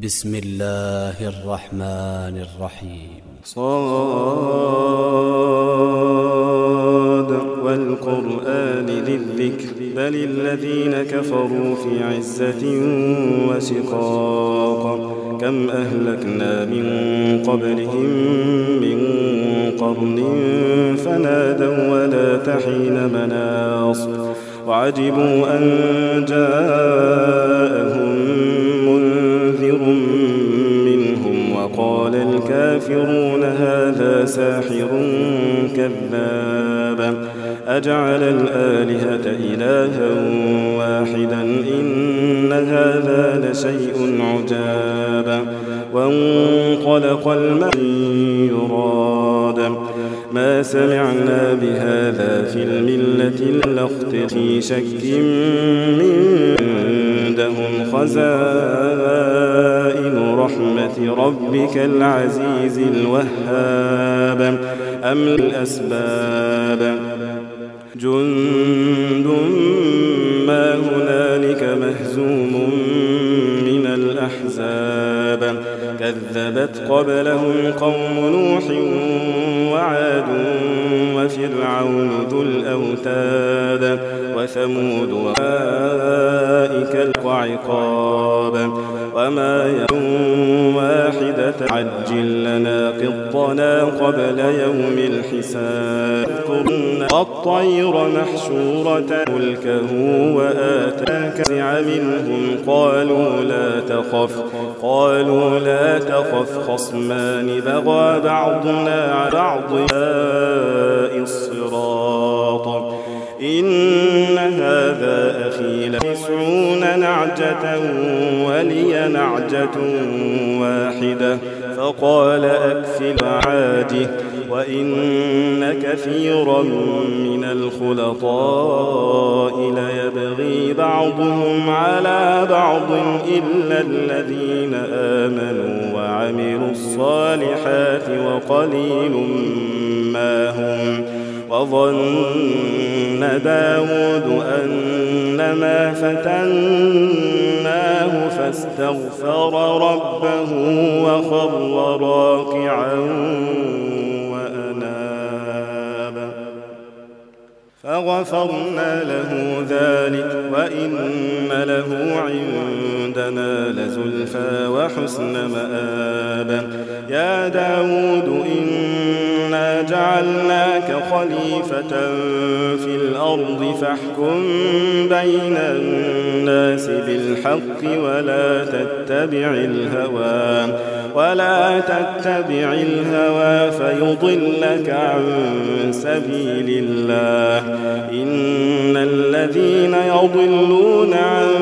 بسم الله الرحمن الرحيم. صاد والقرآن ذي الذكر بل الذين كفروا في عزة وشقاق كم أهلكنا من قبلهم من قرن فنادوا ولا تحين مناص وعجبوا أن جاءهم الكافرون هذا ساحر كذاب. أجعل الآلهة إلها واحدا إن هذا لشيء عجاب. وانطلق المن يراد. ما سمعنا بهذا في الملة الأخت في شك من عندهم خزائن. رحمة ربك العزيز الوهاب. أم الأسباب جند ما هنالك مهزوم من الأحزاب. كذبت قبلهم قوم نوح وعاد وفرعون ذو الأوتاد. وثمود وأولئك العقاب عجل لنا قطنا قبل يوم الحساب. والطير محشورة ملكه وآتاك منهم قالوا لا تخف قالوا لا تخف خصمان بغى بعضنا على بعض. نعجة ولي نعجة واحدة. فقال أكفل عاده وإن كثيرا من الخلطاء ليبغي بعضهم على بعض إلا الذين آمنوا وعملوا الصالحات وقليل ما هم. وظن داود أنما فتناه فاستغفر ربه وخر راكعا وأناب. فغفرنا له ذلك وإن له عندنا لزلفى وحسن مآب. يا داود إنا جعلناك خليفة في الأرض فاحكم بين الناس بالحق ولا تتبع الهوى ولا تتبع الهوى فيضلك عن سبيل الله. إن الذين يضلون عن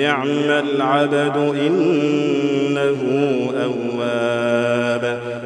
نعم العبد إنه أواب.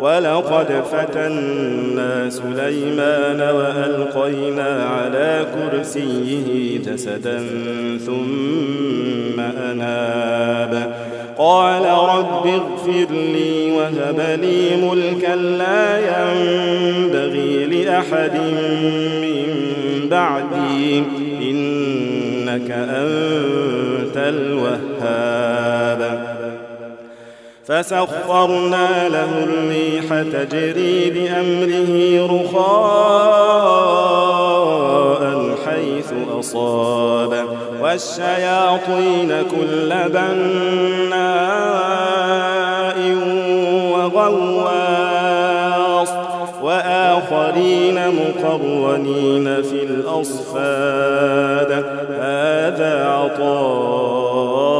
ولقد فتنا سليمان وألقينا على كرسيه جسدا ثم أناب. قال رب اغفر لي وهب لي ملكا لا ينبغي لأحد من بعدي إنك أنت الوهاب. فسخرنا له الريح تجري بأمره رخاء حيث أصاب. والشياطين كل بناء وغواص. وآخرين مقرنين في الأصفاد. هذا فمن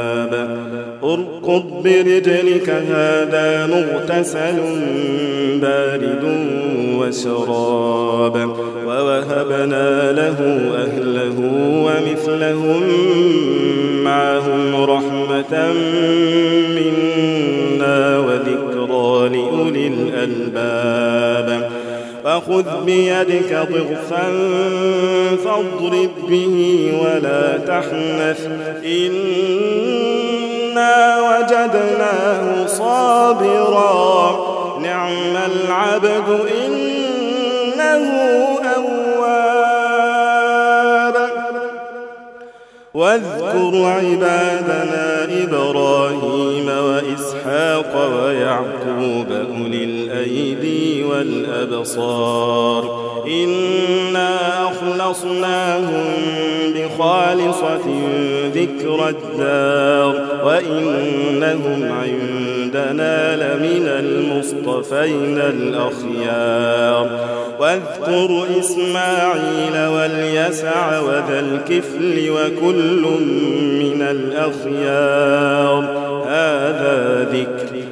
اركض برجلك هذا مغتسل بارد وشراب. ووهبنا له أهله ومثلهم معهم رحمة منا وذكرى لأولي الألباب. فخذ بيدك ضغفا فاضرب به ولا تحنث إنا وجدناه صابرا. نعم العبد إنه أواب. واذكر عبادنا إبراهيم وإسحاق ويعقوب أولي الأيدي والأبصار. إنا أخلصناهم بخالصة ذكر الدار وإنهم عندنا لمن المصطفين الأخيار. واذكر إسماعيل واليسع وذا الكفل وكل من الأخيار. هذا ذكر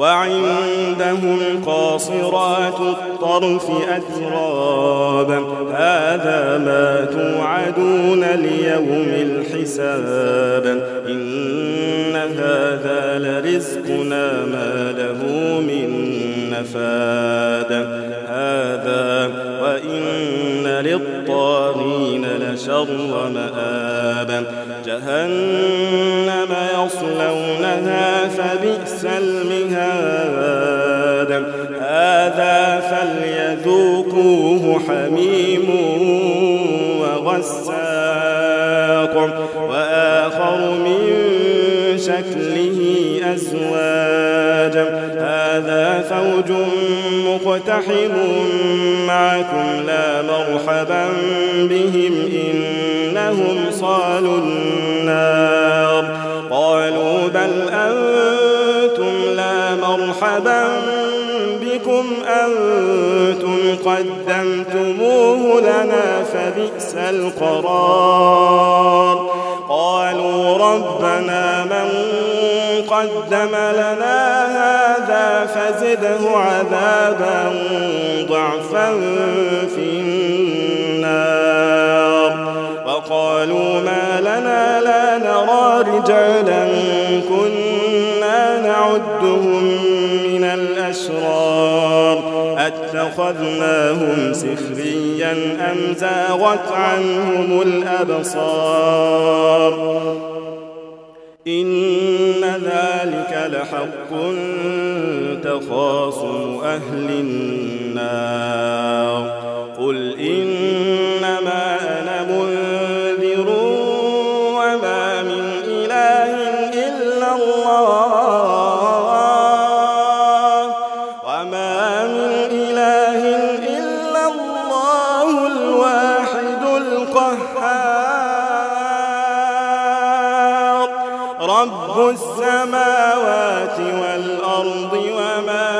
وعندهم قاصرات الطرف أتراب. هذا ما توعدون ليوم الحساب. إن هذا لرزقنا ما له من نفاد. هذا وإن للطاغين لشر مآب جهنم يصلونها فبئس فليذوقوه حميم وغساق. وآخر من شكله أزواج. هذا فوج مقتحم معكم لا مرحبا بهم إنهم صالوا النار. قالوا بل أنتم لا مرحبا بكم أنتم قدمتموه لنا فبئس القرار. قالوا ربنا من قدم لنا هذا فزده عذابا ضعفا في النار. وقالوا ما لنا لا نرى رجالا كنا نعدهم أتخذناهم سخريا أم زاغت عنهم الأبصار. إن ذلك لحق تخاصم أهل النار. قل إنما رب السماوات والأرض وما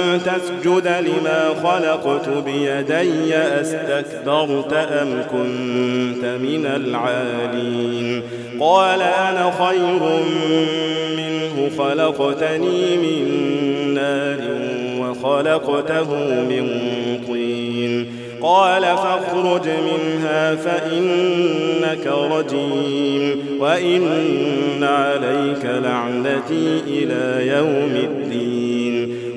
تسجد لما خلقت بيدي أستكبرت أم كنت من العالين؟ قال أنا خير منه خلقتني من نار وخلقته من طين. قال فاخرج منها فإنك رجيم وإن عليك لعنتي إلى يوم الدين.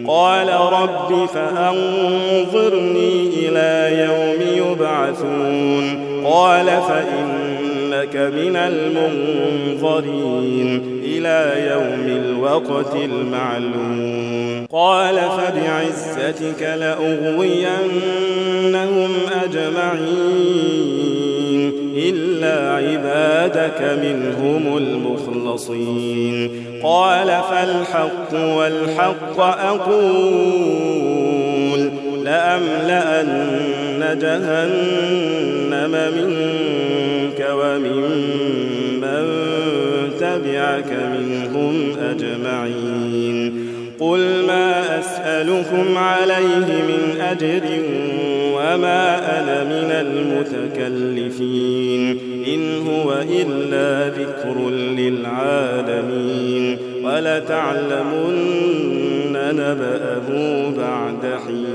قال رب فأنظرني إلى يوم يبعثون. قال فإنك من المنظرين إلى يوم الوقت المعلوم. قال فبعزتك لأغوينهم أجمعين. إلا عبادك منهم المخلصين. قال فالحق والحق أقول لأملأن جهنم منك ومن من تبعك منهم أجمعين. قل ما أسألكم عليه من أجر وما أنا من المتكلفين إن هو إلا ذكر للعالمين ولتعلمن نبأه بعد حين